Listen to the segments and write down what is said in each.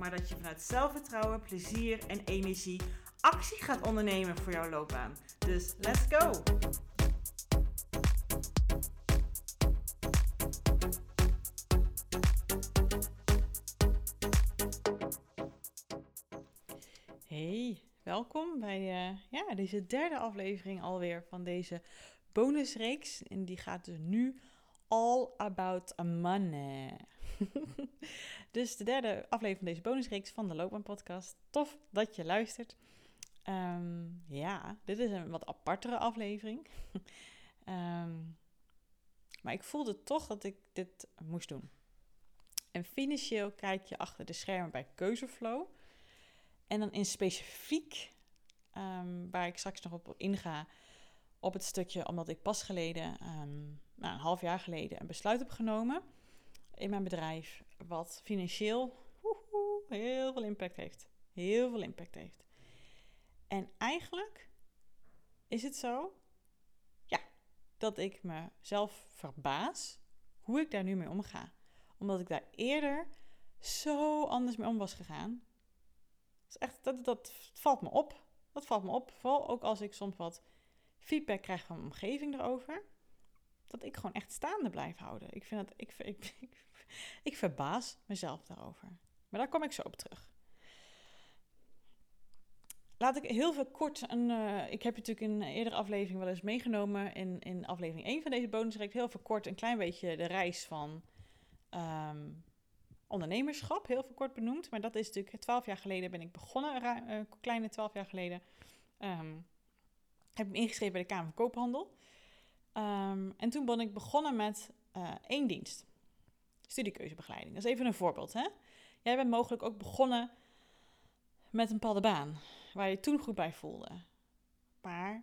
maar dat je vanuit zelfvertrouwen, plezier en energie actie gaat ondernemen voor jouw loopbaan. Dus let's go! Hey, welkom bij uh, ja, deze derde aflevering alweer van deze bonusreeks. En die gaat dus nu all about money. dus de derde aflevering van deze bonusreeks van de Loopbaan Podcast. Tof dat je luistert. Um, ja, dit is een wat apartere aflevering. um, maar ik voelde toch dat ik dit moest doen. En financieel kijk je achter de schermen bij Keuzeflow. En dan in specifiek, um, waar ik straks nog op inga, op het stukje omdat ik pas geleden, um, nou, een half jaar geleden, een besluit heb genomen in mijn bedrijf, wat financieel heel veel impact heeft. Heel veel impact heeft. En eigenlijk is het zo, ja, dat ik mezelf verbaas hoe ik daar nu mee omga. Omdat ik daar eerder zo anders mee om was gegaan echt, dat, dat valt me op. Dat valt me op. Vooral ook als ik soms wat feedback krijg van mijn omgeving erover. Dat ik gewoon echt staande blijf houden. Ik, vind dat, ik, ik, ik, verbaas mezelf daarover. Maar daar kom ik zo op terug. Laat ik heel veel kort een. Uh, ik heb je natuurlijk in een eerdere aflevering wel eens meegenomen. In, in aflevering 1 van deze bonusreeks. Heel veel kort een klein beetje de reis van. Um, ondernemerschap, heel veel kort benoemd. Maar dat is natuurlijk, twaalf jaar geleden ben ik begonnen, een uh, kleine twaalf jaar geleden. Um, heb ik me ingeschreven bij de Kamer van Koophandel. Um, en toen ben ik begonnen met uh, één dienst. Studiekeuzebegeleiding. Dat is even een voorbeeld. Hè? Jij bent mogelijk ook begonnen met een bepaalde baan. Waar je toen goed bij voelde. Maar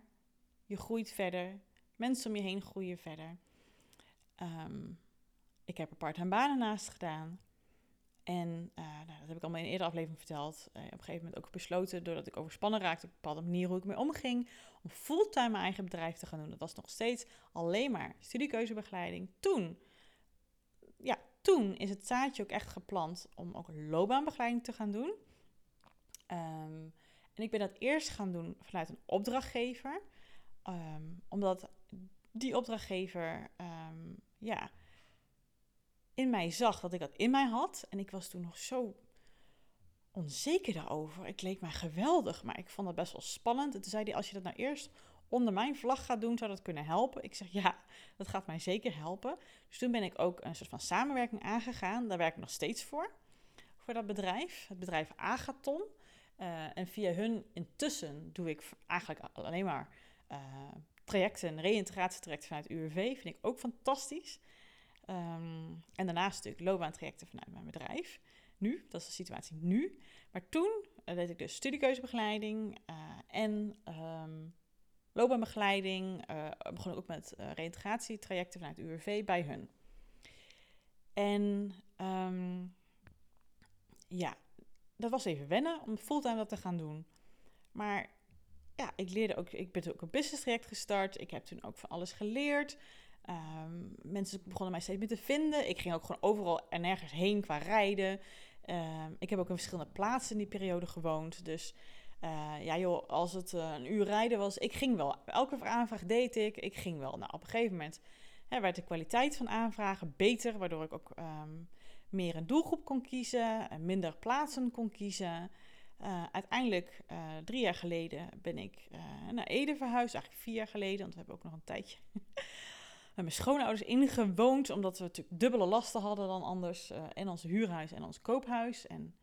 je groeit verder. Mensen om je heen groeien verder. Um, ik heb er part-time banen naast gedaan. En uh, nou, dat heb ik allemaal in een eerdere aflevering verteld. Uh, op een gegeven moment ook besloten, doordat ik overspannen raakte op een bepaalde manier hoe ik mee omging, om fulltime mijn eigen bedrijf te gaan doen. Dat was nog steeds alleen maar studiekeuzebegeleiding. Toen, ja, toen is het zaadje ook echt geplant om ook loopbaanbegeleiding te gaan doen. Um, en ik ben dat eerst gaan doen vanuit een opdrachtgever, um, omdat die opdrachtgever, um, ja in mij zag dat ik dat in mij had. En ik was toen nog zo onzeker daarover. Ik leek mij geweldig, maar ik vond dat best wel spannend. En toen zei hij, als je dat nou eerst onder mijn vlag gaat doen, zou dat kunnen helpen. Ik zeg, ja, dat gaat mij zeker helpen. Dus toen ben ik ook een soort van samenwerking aangegaan. Daar werk ik nog steeds voor, voor dat bedrijf. Het bedrijf Agaton. Uh, en via hun intussen doe ik eigenlijk alleen maar uh, trajecten, reïntegratietrajecten vanuit UWV. Vind ik ook fantastisch. Um, en daarnaast natuurlijk loopbaantrajecten vanuit mijn bedrijf. Nu, dat is de situatie nu. Maar toen deed ik dus studiekeuzebegeleiding uh, en um, loopbaanbegeleiding. Uh, begon ook met reïntegratietrajecten vanuit UWV bij hun. En um, ja, dat was even wennen om fulltime dat te gaan doen. Maar ja, ik leerde ook, ik ben ook een business traject gestart. Ik heb toen ook van alles geleerd. Um, mensen begonnen mij steeds meer te vinden. Ik ging ook gewoon overal en nergens heen qua rijden. Um, ik heb ook in verschillende plaatsen in die periode gewoond. Dus uh, ja, joh, als het uh, een uur rijden was, ik ging wel. Elke aanvraag deed ik. Ik ging wel. Nou, op een gegeven moment hè, werd de kwaliteit van aanvragen beter, waardoor ik ook um, meer een doelgroep kon kiezen en minder plaatsen kon kiezen. Uh, uiteindelijk, drie jaar geleden, ben ik naar Ede verhuisd. Eigenlijk vier jaar geleden, want we hebben ook nog een tijdje met mijn schoonouders ingewoond, omdat we natuurlijk dubbele lasten hadden dan anders. Uh, en ons huurhuis en ons koophuis. En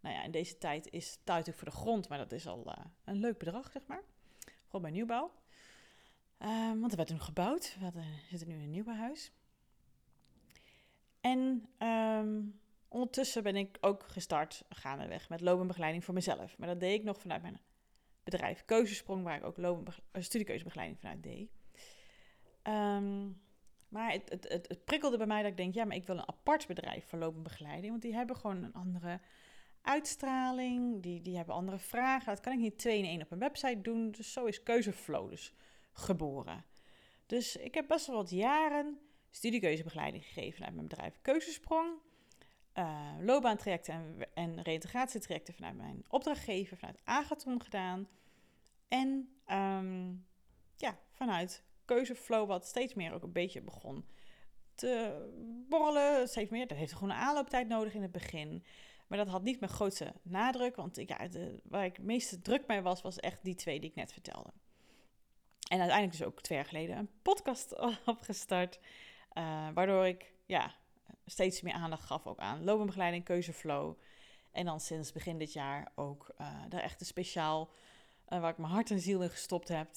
nou ja, in deze tijd is het natuurlijk voor de grond, maar dat is al uh, een leuk bedrag, zeg maar. Gewoon bij nieuwbouw. Uh, want er werd toen gebouwd. We hadden, zitten nu in een nieuwbouwhuis. En um, ondertussen ben ik ook gestart gaandeweg met loopbaanbegeleiding voor mezelf. Maar dat deed ik nog vanuit mijn bedrijf Keuzesprong, waar ik ook loopbaanbe- studiekeuzebegeleiding vanuit deed. Ehm, maar het, het, het, prikkelde bij mij dat ik denk, ja, maar ik wil een apart bedrijf voor loopbaanbegeleiding. Want die hebben gewoon een andere uitstraling, die, die hebben andere vragen. Dat kan ik niet twee in één op een website doen. Dus zo is Keuzeflow dus geboren. Dus ik heb best wel wat jaren studiekeuzebegeleiding gegeven uit mijn bedrijf Keuzesprong. Uh, loopbaantrajecten en, en reïntegratietrajecten vanuit mijn opdrachtgever, vanuit Agathon gedaan. En um, ja, vanuit Keuzeflow, wat steeds meer ook een beetje begon te borrelen. Steeds meer, dat heeft gewoon een aanlooptijd nodig in het begin. Maar dat had niet mijn grootste nadruk, want ja, de, waar ik het meeste druk mee was, was echt die twee die ik net vertelde. En uiteindelijk dus ook twee jaar geleden een podcast opgestart, uh, waardoor ik ja, steeds meer aandacht gaf ook aan loopbaanbegeleiding, keuzeflow. En dan sinds begin dit jaar ook uh, daar echt een speciaal, uh, waar ik mijn hart en ziel in gestopt heb,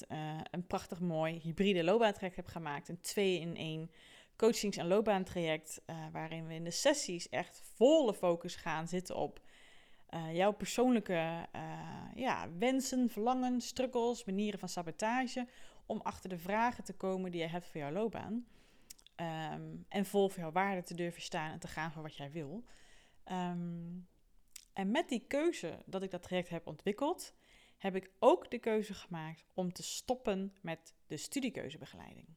een prachtig mooi hybride loopbaantraject heb gemaakt. Een twee in één coachings- en loopbaantraject, uh, waarin we in de sessies echt volle focus gaan zitten op uh, jouw persoonlijke uh, ja, wensen, verlangen, struggles, manieren van sabotage, om achter de vragen te komen die je hebt voor jouw loopbaan. Um, en vol voor jouw waarde te durven staan en te gaan voor wat jij wil. Um, en met die keuze dat ik dat traject heb ontwikkeld, heb ik ook de keuze gemaakt om te stoppen met de studiekeuzebegeleiding.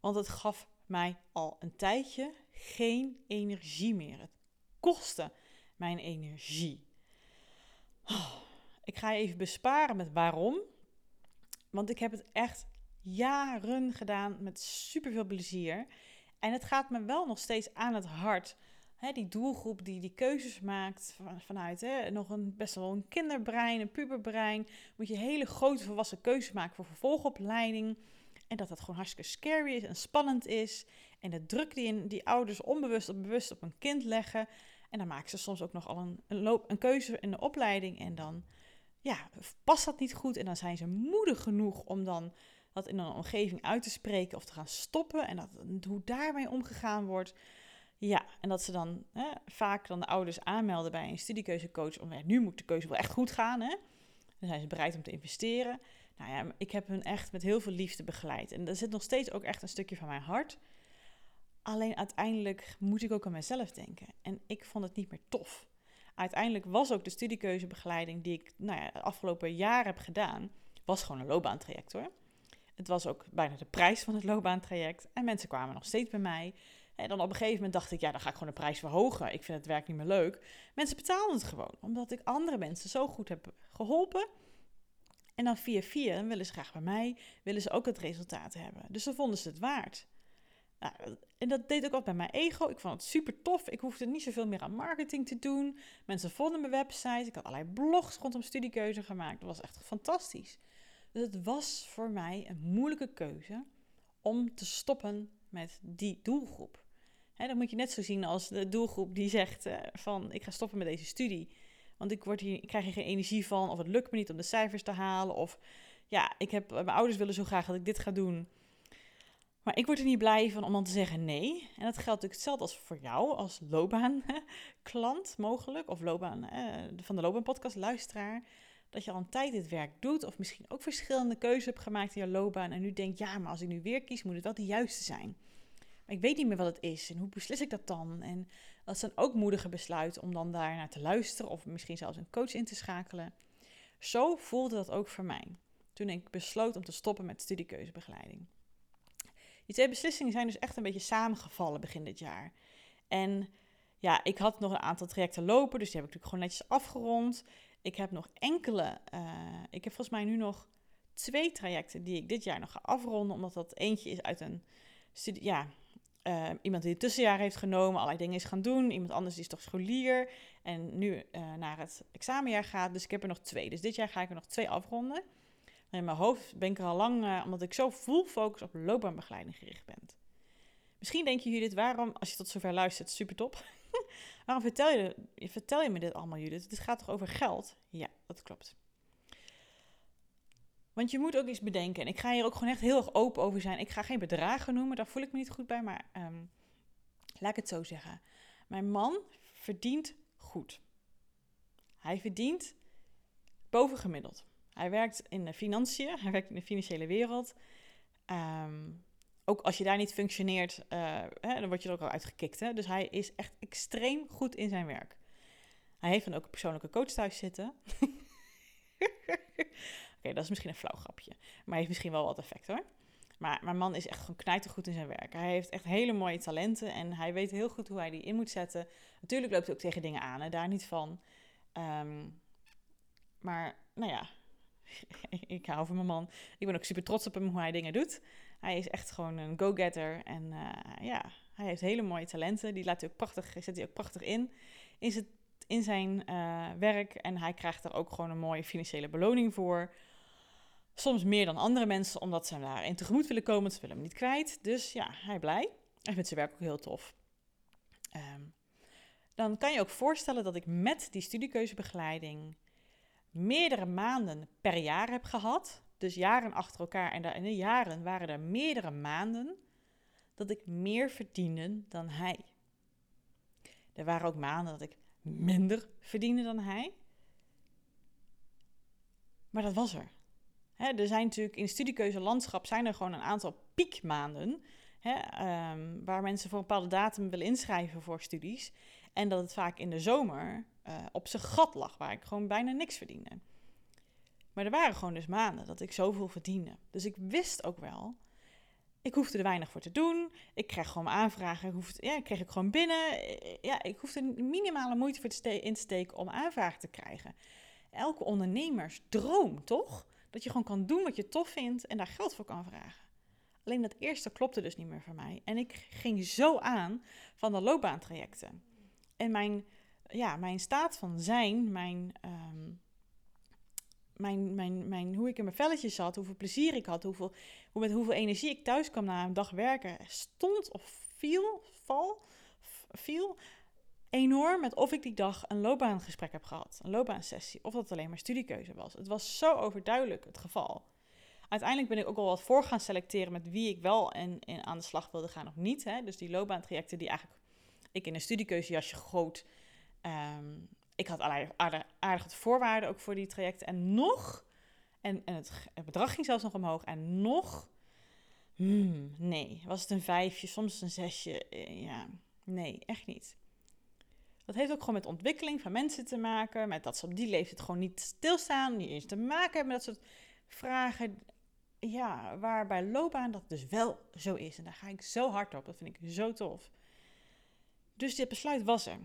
Want het gaf mij al een tijdje geen energie meer. Het kostte mijn energie. Oh, ik ga je even besparen met waarom. Want ik heb het echt jaren gedaan met superveel plezier. En het gaat me wel nog steeds aan het hart. He, die doelgroep die die keuzes maakt van, vanuit he, nog een best wel een kinderbrein, een puberbrein. Moet je hele grote volwassen keuzes maken voor vervolgopleiding. En dat dat gewoon hartstikke scary is en spannend is. En de druk die, in, die ouders onbewust of bewust op een kind leggen. En dan maken ze soms ook nog al een, een, een keuze in de opleiding. En dan ja, past dat niet goed. En dan zijn ze moedig genoeg om dan dat in een omgeving uit te spreken of te gaan stoppen. En dat, hoe daarmee omgegaan wordt. Ja, en dat ze dan hè, vaak dan de ouders aanmelden bij een studiekeuzecoach. Om nu moet de keuze wel echt goed gaan. Hè? Dan zijn ze bereid om te investeren. Nou ja, ik heb hun echt met heel veel liefde begeleid. En er zit nog steeds ook echt een stukje van mijn hart. Alleen uiteindelijk moet ik ook aan mezelf denken. En ik vond het niet meer tof. Uiteindelijk was ook de studiekeuzebegeleiding die ik nou ja, afgelopen jaar heb gedaan, was gewoon een loopbaantraject hoor. Het was ook bijna de prijs van het loopbaantraject. En mensen kwamen nog steeds bij mij. En dan op een gegeven moment dacht ik, ja, dan ga ik gewoon de prijs verhogen. Ik vind het werk niet meer leuk. Mensen betaalden het gewoon, omdat ik andere mensen zo goed heb geholpen. En dan via via willen ze graag bij mij, willen ze ook het resultaat hebben. Dus dan vonden ze het waard. Nou, en dat deed ook wat bij mijn ego. Ik vond het super tof. Ik hoefde niet zoveel meer aan marketing te doen. Mensen vonden mijn website. Ik had allerlei blogs rondom studiekeuze gemaakt. Dat was echt fantastisch. Dus het was voor mij een moeilijke keuze om te stoppen met die doelgroep. He, dat moet je net zo zien als de doelgroep die zegt uh, van ik ga stoppen met deze studie. Want ik, word hier, ik krijg hier geen energie van of het lukt me niet om de cijfers te halen. Of ja, ik heb, mijn ouders willen zo graag dat ik dit ga doen. Maar ik word er niet blij van om dan te zeggen nee. En dat geldt natuurlijk hetzelfde als voor jou als loopbaanklant mogelijk. Of loopbaan, eh, van de loopbaanpodcast luisteraar. Dat je al een tijd dit werk doet. Of misschien ook verschillende keuzes hebt gemaakt in je loopbaan. En nu denkt, ja, maar als ik nu weer kies, moet het wel de juiste zijn. Ik weet niet meer wat het is. En hoe beslis ik dat dan? En dat zijn ook moedige besluiten om dan daar naar te luisteren. Of misschien zelfs een coach in te schakelen. Zo voelde dat ook voor mij. Toen ik besloot om te stoppen met studiekeuzebegeleiding. Die twee beslissingen zijn dus echt een beetje samengevallen begin dit jaar. En ja, ik had nog een aantal trajecten lopen, dus die heb ik natuurlijk gewoon netjes afgerond. Ik heb nog enkele, uh, ik heb volgens mij nu nog twee trajecten die ik dit jaar nog ga afronden, omdat dat eentje is uit een studie, ja, uh, iemand die het tussenjaar heeft genomen, allerlei dingen is gaan doen. Iemand anders is toch scholier en nu uh, naar het examenjaar gaat. Dus ik heb er nog twee. Dus dit jaar ga ik er nog twee afronden. In mijn hoofd ben ik er al lang, uh, omdat ik zo full focus op loopbaanbegeleiding gericht ben. Misschien denken jullie dit, waarom, als je tot zover luistert, super top. waarom vertel je, vertel je me dit allemaal, Judith? Dit gaat toch over geld? Ja, dat klopt. Want je moet ook iets bedenken. En ik ga hier ook gewoon echt heel erg open over zijn. Ik ga geen bedragen noemen, daar voel ik me niet goed bij. Maar um, laat ik het zo zeggen. Mijn man verdient goed. Hij verdient bovengemiddeld. Hij werkt in de financiën, hij werkt in de financiële wereld. Ehm, ook als je daar niet functioneert, uh, hè, dan word je er ook al uitgekikt. Hè? Dus hij is echt extreem goed in zijn werk. Hij heeft dan ook een persoonlijke coach thuis zitten. Oké, dat is misschien een flauw grapje. Maar heeft misschien wel wat effect hoor. Maar mijn man is echt gewoon knijtergoed in zijn werk. Hij heeft echt hele mooie talenten en hij weet heel goed hoe hij die in moet zetten. Natuurlijk loopt hij ook tegen dingen aan, en daar niet van. Ehm, maar, nou ja, ik hou van mijn man. Ik ben ook super trots op hem hoe hij dingen doet. Hij is echt gewoon een go-getter. En uh, ja, hij heeft hele mooie talenten. Die laat hij ook prachtig, zet hij ook prachtig in. In zijn, uh, werk. En hij krijgt er ook gewoon een mooie financiële beloning voor. Soms meer dan andere mensen, omdat ze hem daarin tegemoet willen komen. Ze willen hem niet kwijt. Dus ja, hij blij. Hij vindt zijn werk ook heel tof. Um, dan kan je ook voorstellen dat ik met die studiekeuzebegeleiding meerdere maanden per jaar heb gehad. Dus jaren achter elkaar. En in de jaren waren er meerdere maanden dat ik meer verdiende dan hij. Er waren ook maanden dat ik minder verdiende dan hij. Maar dat was er. Er zijn natuurlijk in studiekeuze landschap zijn er gewoon een aantal piekmaanden. um, waar mensen voor een bepaalde datum willen inschrijven voor studies. En dat het vaak in de zomer uh, op zijn gat lag, waar ik gewoon bijna niks verdiende. Maar er waren gewoon dus maanden dat ik zoveel verdiende. Dus ik wist ook wel, ik hoefde er weinig voor te doen. Ik kreeg gewoon aanvragen, ik, hoefde, ja, kreeg ik gewoon binnen. Ja, ik hoefde minimale moeite voor te in te steken om aanvragen te krijgen. Elke ondernemers droom, toch? Dat je gewoon kan doen wat je tof vindt en daar geld voor kan vragen. Alleen dat eerste klopte dus niet meer voor mij. En ik ging zo aan van de loopbaantrajecten. En mijn, ja, mijn staat van zijn, mijn, um, mijn, mijn, mijn, hoe ik in mijn velletjes zat, hoeveel plezier ik had, hoeveel, hoe, met hoeveel energie ik thuis kwam na een dag werken, stond of viel, val, viel enorm met of ik die dag een loopbaangesprek heb gehad, een loopbaansessie, of dat alleen maar studiekeuze was. Het was zo overduidelijk het geval. Uiteindelijk ben ik ook al wat voor gaan selecteren met wie ik wel en, en aan de slag wilde gaan of niet. Hè. Dus die loopbaantrajecten die eigenlijk ik in een studiekeuzejasje goot. Um, ik had aardig, aardig voorwaarden ook voor die trajecten. En nog, en, en het, bedrag ging zelfs nog omhoog. En nog, hmm, nee, was het een vijfje, soms een zesje. Eh, ja, nee, echt niet. Dat heeft ook gewoon met ontwikkeling van mensen te maken. Met dat ze op die leeftijd gewoon niet stilstaan. Niet eens te maken hebben met dat soort vragen. Ja, waar bij loopbaan dat dus wel zo is. En daar ga ik zo hard op. Dat vind ik zo tof. Dus dit besluit was er.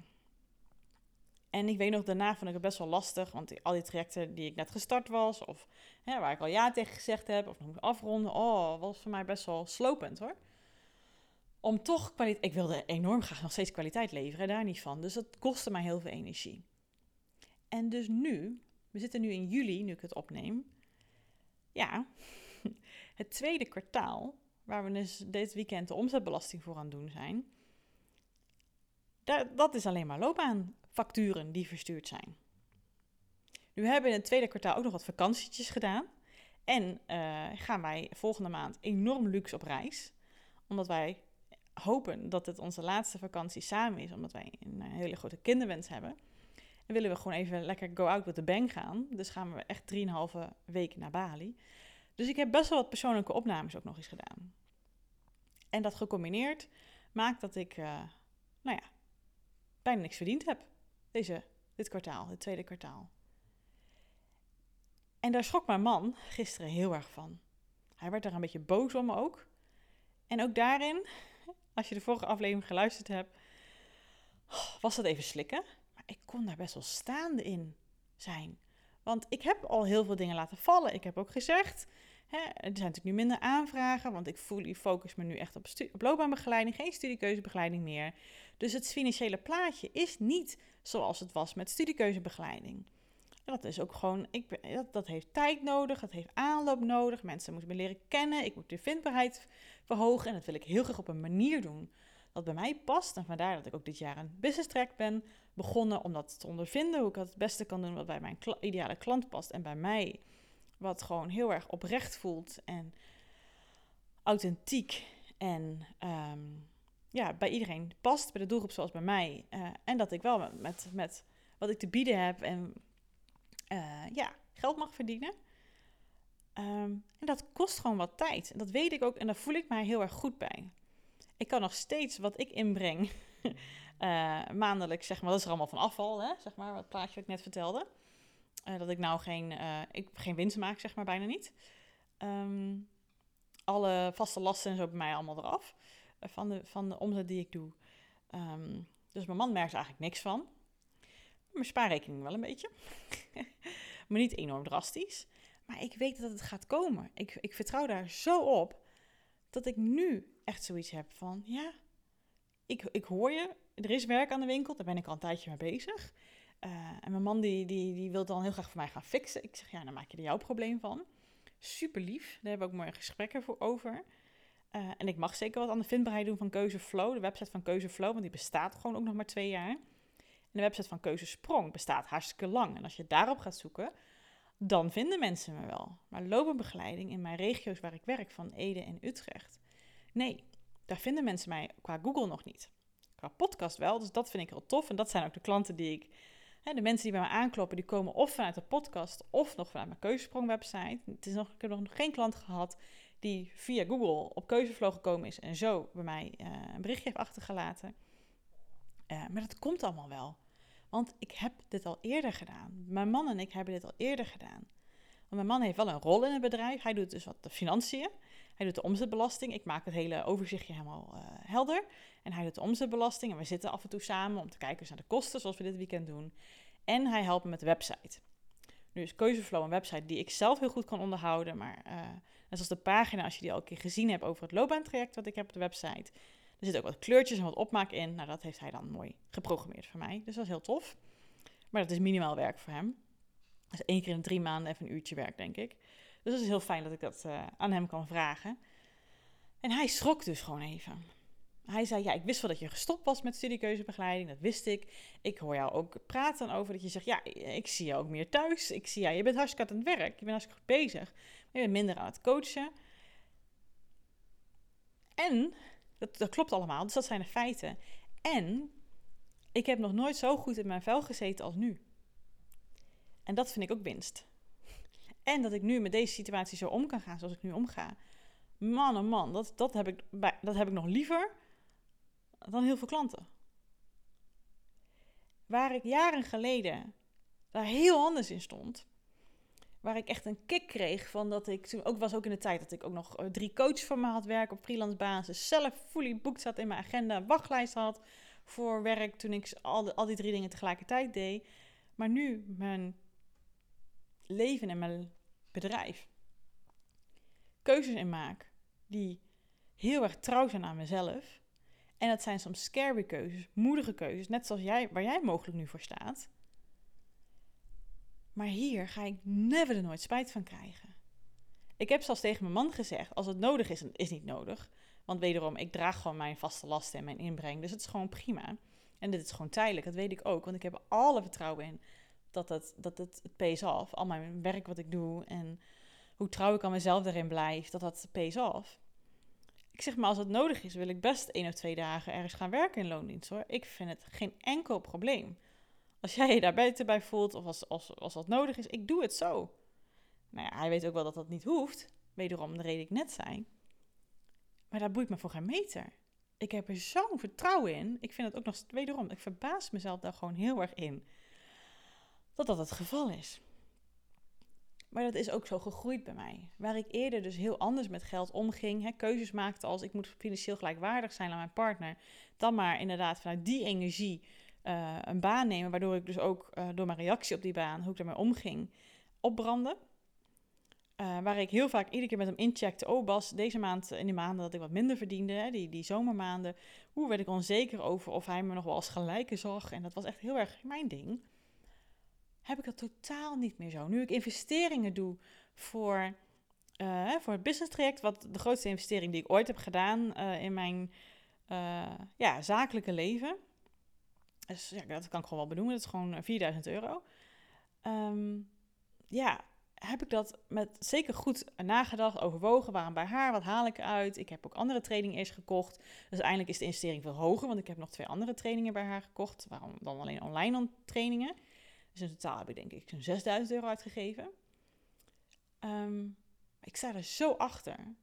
En ik weet nog, daarna vond ik het best wel lastig, want al die trajecten die ik net gestart was, of hè, waar ik al ja tegen gezegd heb, of nog moet afronden, oh, was voor mij best wel slopend hoor. Om toch kwaliteit, ik wilde enorm graag nog steeds kwaliteit leveren, daar niet van. Dus dat kostte mij heel veel energie. En dus nu, we zitten nu in juli, nu ik het opneem. Ja, het tweede kwartaal, waar we dus dit weekend de omzetbelasting voor aan doen zijn dat is alleen maar loopbaanfacturen die verstuurd zijn. Nu hebben we in het tweede kwartaal ook nog wat vakantietjes gedaan. En uh, gaan wij volgende maand enorm luxe op reis. Omdat wij hopen dat het onze laatste vakantie samen is. Omdat wij een hele grote kinderwens hebben. En willen we gewoon even lekker go out with the bang gaan. Dus gaan we echt 3,5 weken naar Bali. Dus ik heb best wel wat persoonlijke opnames ook nog eens gedaan. En dat gecombineerd maakt dat ik, uh, nou ja, bijna niks verdiend heb. Deze, dit kwartaal, het tweede kwartaal. En daar schrok mijn man gisteren heel erg van. Hij werd daar een beetje boos om ook. En ook daarin, als je de vorige aflevering geluisterd hebt, was dat even slikken. Maar ik kon daar best wel staande in zijn. Want ik heb al heel veel dingen laten vallen. Ik heb ook gezegd, hè, er zijn natuurlijk nu minder aanvragen, want ik focus me nu echt op, op loopbaanbegeleiding, geen studiekeuzebegeleiding meer. Dus het financiële plaatje is niet zoals het was met studiekeuzebegeleiding. dat is ook gewoon, ik, dat, dat heeft tijd nodig, dat heeft aanloop nodig. Mensen moeten me leren kennen, ik moet de vindbaarheid verhogen. En dat wil ik heel graag op een manier doen dat bij mij past. En vandaar dat ik ook dit jaar een business track ben begonnen om dat te ondervinden. Hoe ik dat het beste kan doen wat bij mijn ideale klant past en bij mij. Wat gewoon heel erg oprecht voelt en authentiek en um, ja, bij iedereen past, bij de doelgroep zoals bij mij. Eh, en dat ik wel met, met, wat ik te bieden heb en uh, ja, geld mag verdienen. Ehm, en dat kost gewoon wat tijd. En dat weet ik ook en daar voel ik mij heel erg goed bij. Ik kan nog steeds wat ik inbreng, uh, maandelijks, zeg maar, dat is er allemaal van afval, hè, zeg maar, wat plaatje wat ik net vertelde. dat ik nou geen, ik, geen winst maak, zeg maar, bijna niet. Ehm, alle vaste lasten en zo bij mij allemaal eraf. Eh, van de, van de omzet die ik doe. Ehm, dus mijn man merkt er eigenlijk niks van. Mijn spaarrekening wel een beetje. maar niet enorm drastisch. Maar ik weet dat het gaat komen. Ik, ik vertrouw daar zo op dat ik nu echt zoiets heb van: ja, ik, ik hoor je, er is werk aan de winkel, daar ben ik al een tijdje mee bezig. Uh, en mijn man die, die, die wil dan heel graag voor mij gaan fixen. Ik zeg: ja, dan maak je er jouw probleem van. Super lief, daar hebben we ook mooie gesprekken voor over. Uh, en ik mag zeker wat aan de vindbaarheid doen van Keuzeflow, de website van Keuzeflow, want die bestaat gewoon ook nog maar twee jaar. En de website van Keuzesprong bestaat hartstikke lang. En als je daarop gaat zoeken, dan vinden mensen me wel. Maar loopbaanbegeleiding in mijn regio's waar ik werk, van Ede en Utrecht, nee, daar vinden mensen mij qua Google nog niet. Qua podcast wel, dus dat vind ik heel tof. En dat zijn ook de klanten die ik, hè, de mensen die bij me aankloppen, die komen of vanuit de podcast of nog vanuit mijn Keuzesprong website. Het is nog, ik heb nog geen klant gehad die via Google op keuzeflow gekomen is en zo bij mij uh, een berichtje heeft achtergelaten. Uh, maar dat komt allemaal wel. Want ik heb dit al eerder gedaan. Mijn man en ik hebben dit al eerder gedaan. Want mijn man heeft wel een rol in het bedrijf. Hij doet dus wat de financiën. Hij doet de omzetbelasting. Ik maak het hele overzichtje helemaal uh, helder. En hij doet de omzetbelasting. En we zitten af en toe samen om te kijken naar de kosten, zoals we dit weekend doen. En hij helpt me met de website. Nu is Keuzeflow een website die ik zelf heel goed kan onderhouden. Maar en zoals de pagina, als je die al een keer gezien hebt over het loopbaantraject wat ik heb op de website. Er zitten ook wat kleurtjes en wat opmaak in. Nou, dat heeft hij dan mooi geprogrammeerd voor mij. Dus dat is heel tof. Maar dat is minimaal werk voor hem. Dat is één keer in drie maanden even een uurtje werk, denk ik. Dus dat is heel fijn dat ik dat uh, aan hem kan vragen. En hij schrok dus gewoon even. Hij zei, ja, ik wist wel dat je gestopt was met studiekeuzebegeleiding, dat wist ik. Ik hoor jou ook praten over dat je zegt, ja, ik zie jou ook meer thuis. Ik zie, ja, je bent hartstikke aan het werk, je bent hartstikke goed bezig. Maar je bent minder aan het coachen. En, dat, dat klopt allemaal, dus dat zijn de feiten. En, ik heb nog nooit zo goed in mijn vel gezeten als nu. En dat vind ik ook winst. En dat ik nu met deze situatie zo om kan gaan zoals ik nu omga. Man, oh man, dat, dat, heb ik, dat heb ik nog liever dan heel veel klanten. Waar ik jaren geleden daar heel anders in stond, waar ik echt een kick kreeg van dat ik toen ook was ook in de tijd dat ik ook nog eh, drie coaches van me had werken op freelance basis, zelf fully boekt zat in mijn agenda, wachtlijst had voor werk toen ik al, al die drie dingen tegelijkertijd deed. Maar nu mijn leven en mijn bedrijf keuzes in maak die heel erg trouw zijn aan mezelf en dat zijn soms scary keuzes, moedige keuzes, net zoals jij, waar jij mogelijk nu voor staat. Maar hier ga ik never er nooit spijt van krijgen. Ik heb zelfs tegen mijn man gezegd, als het nodig is, is niet nodig. Want wederom, ik draag gewoon mijn vaste lasten en mijn inbreng. Dus het is gewoon prima. En dit is gewoon tijdelijk, dat weet ik ook. Want ik heb alle vertrouwen in dat het, dat het, het pays off. Al mijn werk wat ik doe en hoe trouw ik aan mezelf daarin blijf, dat dat pays off. Ik zeg maar, als het nodig is, wil ik best één of twee dagen ergens gaan werken in loondienst hoor. Ik vind het geen enkel probleem. Als jij je daar beter bij voelt of als, als, als dat nodig is, ik doe het zo. Nou ja, hij weet ook wel dat dat niet hoeft. Wederom de reden ik net zei. Maar daar boeit me voor geen meter. Ik heb er zo'n vertrouwen in. Ik vind het ook nog wederom. Ik verbaas mezelf daar gewoon heel erg in. Dat dat het geval is. Maar dat is ook zo gegroeid bij mij. Waar ik eerder dus heel anders met geld omging, hè, keuzes maakte als ik moet financieel gelijkwaardig zijn aan mijn partner, dan maar inderdaad vanuit die energie uh, een baan nemen, waardoor ik dus ook uh, door mijn reactie op die baan, hoe ik ermee omging, opbranden. Uh, waar ik heel vaak iedere keer met hem incheckte, oh Bas, deze maand, in die maanden dat ik wat minder verdiende, die, die zomermaanden, hoe werd ik onzeker over of hij me nog wel als gelijke zag. En dat was echt heel erg mijn ding heb ik dat totaal niet meer zo. Nu ik investeringen doe voor, voor het business traject, wat de grootste investering die ik ooit heb gedaan in mijn ja, zakelijke leven. Ja, dat kan ik gewoon wel benoemen. Dat is gewoon 4000 euro. Um, ja, heb ik dat met zeker goed nagedacht, overwogen. Waarom bij haar? Wat haal ik eruit? Ik heb ook andere trainingen eerst gekocht. Dus uiteindelijk is de investering veel hoger, want ik heb nog twee andere trainingen bij haar gekocht. Waarom dan alleen online trainingen? Dus in totaal heb ik denk ik zo'n 6000 euro uitgegeven. Ehm, ik sta er zo achter,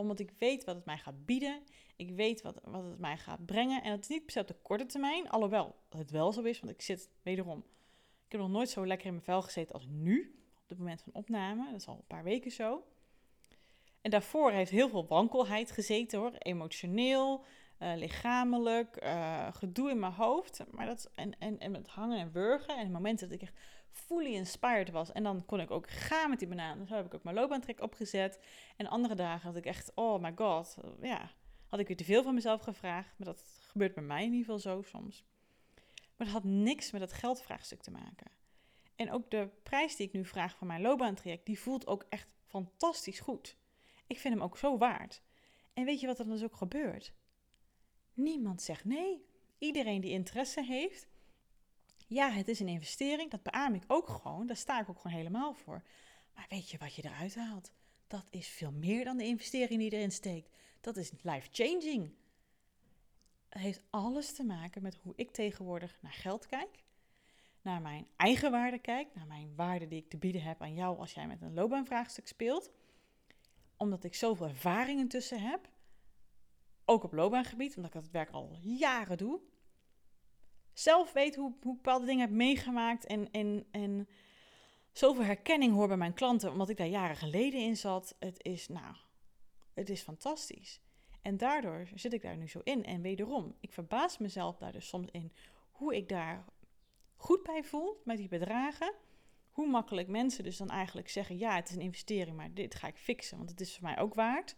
omdat ik weet wat het mij gaat bieden. Ik weet wat, wat het mij gaat brengen. En het is niet per se op de korte termijn, alhoewel het wel zo is, want ik zit wederom. Ik heb nog nooit zo lekker in mijn vel gezeten als nu het moment van opname. Dat is al een paar weken zo. En daarvoor heeft heel veel wankelheid gezeten hoor. Emotioneel, uh, lichamelijk, uh, gedoe in mijn hoofd. Maar dat, en, en, en met hangen en wurgen. En momenten dat ik echt fully inspired was. En dan kon ik ook gaan met die banaan. Zo heb ik ook mijn loopbaantrek opgezet. En andere dagen had ik echt, oh my god. Ja, had ik weer te veel van mezelf gevraagd. Maar dat gebeurt bij mij in ieder geval zo soms. Maar dat had niks met het geldvraagstuk te maken. En ook de prijs die ik nu vraag voor mijn loopbaantraject, die voelt ook echt fantastisch goed. Ik vind hem ook zo waard. En weet je wat er dan dus ook gebeurt? Niemand zegt nee. Iedereen die interesse heeft, ja, het is een investering, dat beaam ik ook gewoon, daar sta ik ook gewoon helemaal voor. Maar weet je wat je eruit haalt? Dat is veel meer dan de investering die erin steekt. Dat is life-changing. Het heeft alles te maken met hoe ik tegenwoordig naar geld kijk naar mijn eigen waarde kijk, naar mijn waarde die ik te bieden heb aan jou als jij met een loopbaanvraagstuk speelt. Omdat ik zoveel ervaring intussen heb, ook op loopbaangebied, omdat ik dat werk al jaren doe. Zelf weet hoe, hoe ik bepaalde dingen heb meegemaakt en, en, en zoveel herkenning hoor bij mijn klanten, omdat ik daar jaren geleden in zat. Het is, nou, het is fantastisch. En daardoor zit ik daar nu zo in. En wederom, ik verbaas mezelf daar dus soms in hoe ik daar goed bij voel met die bedragen, hoe makkelijk mensen dus dan eigenlijk zeggen: ja, het is een investering, maar dit ga ik fixen, want het is voor mij ook waard.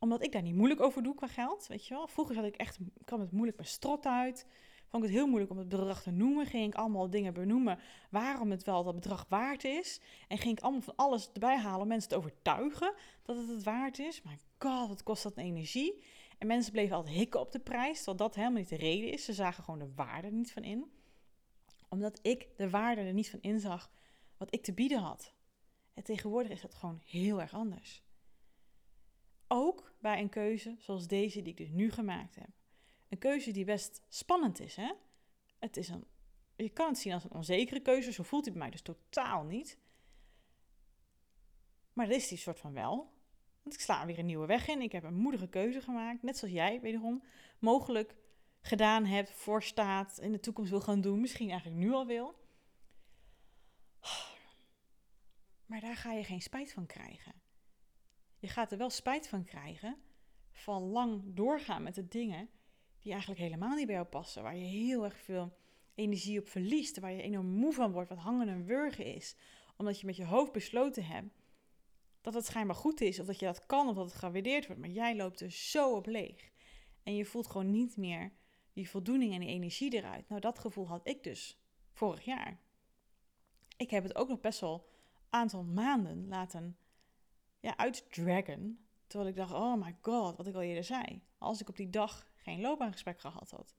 Omdat ik daar niet moeilijk over doe qua geld, weet je wel. Vroeger zat ik echt, kwam het moeilijk met strot uit. Vond ik het heel moeilijk om het bedrag te noemen. Ging ik allemaal dingen benoemen waarom het wel dat bedrag waard is. En ging ik allemaal van alles erbij halen om mensen te overtuigen dat het het waard is. Maar god, wat kost dat energie. En mensen bleven altijd hikken op de prijs, terwijl dat helemaal niet de reden is. Ze zagen gewoon de waarde niet van in omdat ik de waarde er niet van inzag wat ik te bieden had. En tegenwoordig is dat gewoon heel erg anders. Ook bij een keuze zoals deze die ik dus nu gemaakt heb. Een keuze die best spannend is. Hè? Het is een, je kan het zien als een onzekere keuze, zo voelt hij bij mij dus totaal niet. Maar dat is die soort van wel. Want ik sla weer een nieuwe weg in. Ik heb een moedige keuze gemaakt, net zoals jij wederom. Mogelijk gedaan hebt, voor staat, in de toekomst wil gaan doen, misschien eigenlijk nu al wil. Maar daar ga je geen spijt van krijgen. Je gaat er wel spijt van krijgen van lang doorgaan met de dingen die eigenlijk helemaal niet bij jou passen, waar je heel erg veel energie op verliest, waar je enorm moe van wordt, wat hangen en wurgen is, omdat je met je hoofd besloten hebt dat het schijnbaar goed is, of dat je dat kan, of dat het gewaardeerd wordt, maar jij loopt er zo op leeg. En je voelt gewoon niet meer die voldoening en die energie eruit. Nou, dat gevoel had ik dus vorig jaar. Ik heb het ook nog best wel aantal maanden laten ja, uitdragen. Terwijl ik dacht, oh my god, wat ik al eerder zei. Als ik op die dag geen loopbaangesprek gehad had.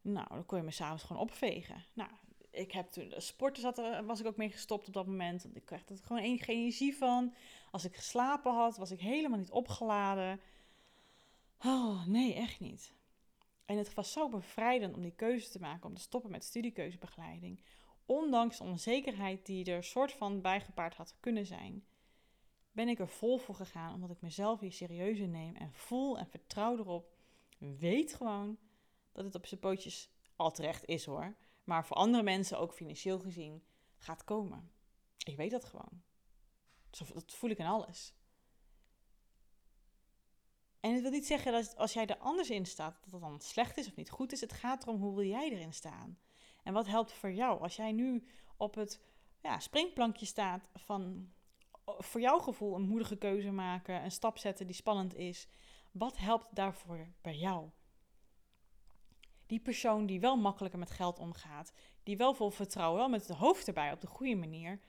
Nou, dan kon je me s'avonds gewoon opvegen. Nou, ik heb toen, sporten zat was ik ook mee gestopt op dat moment. Want ik kreeg er gewoon geen energie van. Als ik geslapen had, was ik helemaal niet opgeladen. Oh, nee, echt niet. En het was zo bevrijdend om die keuze te maken, om te stoppen met studiekeuzebegeleiding. Ondanks de onzekerheid die er soort van bijgepaard had kunnen zijn, ben ik er vol voor gegaan omdat ik mezelf hier serieus in neem en voel en vertrouw erop. Weet gewoon dat het op zijn pootjes al terecht is hoor. Maar voor andere mensen, ook financieel gezien, gaat komen. Ik weet dat gewoon. Dat voel ik in alles. En het wil niet zeggen dat als jij er anders in staat, dat het dan slecht is of niet goed is. Het gaat erom hoe wil jij erin staan. En wat helpt voor jou? Als jij nu op het ja, springplankje staat van voor jouw gevoel een moedige keuze maken, een stap zetten die spannend is. Wat helpt daarvoor bij jou? Die persoon die wel makkelijker met geld omgaat, die wel vol vertrouwen, wel met het hoofd erbij op de goede manier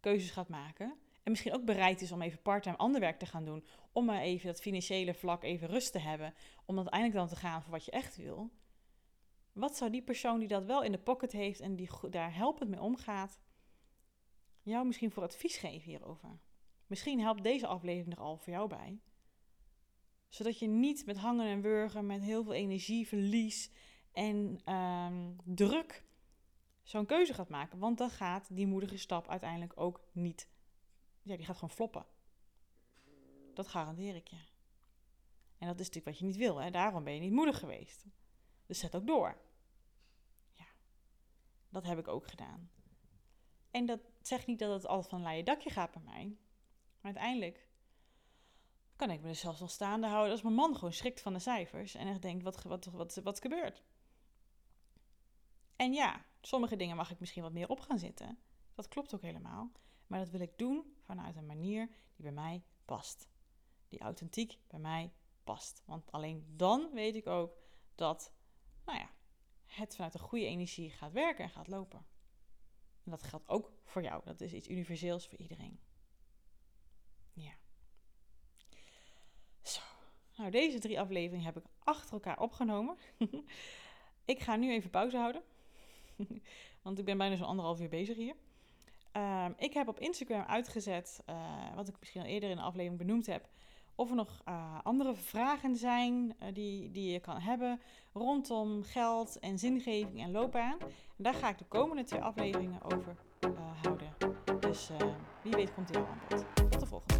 keuzes gaat maken. En misschien ook bereid is om even parttime ander werk te gaan doen. Om maar even dat financiële vlak even rust te hebben. Om uiteindelijk dan te gaan voor wat je echt wil. Wat zou die persoon die dat wel in de pocket heeft en die daar helpend mee omgaat. jou misschien voor advies geven hierover. Misschien helpt deze aflevering er al voor jou bij. Zodat je niet met hangen en wurgen, met heel veel energieverlies en ehm, druk zo'n keuze gaat maken. Want dan gaat die moedige stap uiteindelijk ook niet. Ja, die gaat gewoon floppen. Dat garandeer ik je. En dat is natuurlijk wat je niet wil. Hè? Daarom ben je niet moedig geweest. Dus zet ook door. Ja, dat heb ik ook gedaan. En dat zegt niet dat het altijd van een dakje gaat bij mij. Maar uiteindelijk kan ik me dus zelfs nog staande houden als mijn man gewoon schrikt van de cijfers en echt denkt, wat, wat, wat, wat gebeurt? En ja, sommige dingen mag ik misschien wat meer op gaan zitten. Dat klopt ook helemaal. Maar dat wil ik doen vanuit een manier die bij mij past. Die authentiek bij mij past. Want alleen dan weet ik ook dat, nou ja, het vanuit een goede energie gaat werken en gaat lopen. En dat geldt ook voor jou. Dat is iets universeels voor iedereen. Ja. Zo. Nou, deze drie afleveringen heb ik achter elkaar opgenomen. ik ga nu even pauze houden. Want ik ben bijna zo'n anderhalf uur bezig hier. Um, ik heb op Instagram uitgezet, uh, wat ik misschien al eerder in de aflevering benoemd heb, of er nog uh, andere vragen zijn uh, die, die je kan hebben rondom geld en zingeving en loopbaan. En daar ga ik de komende twee afleveringen over houden. Dus wie weet komt er aan bod. Tot de volgende.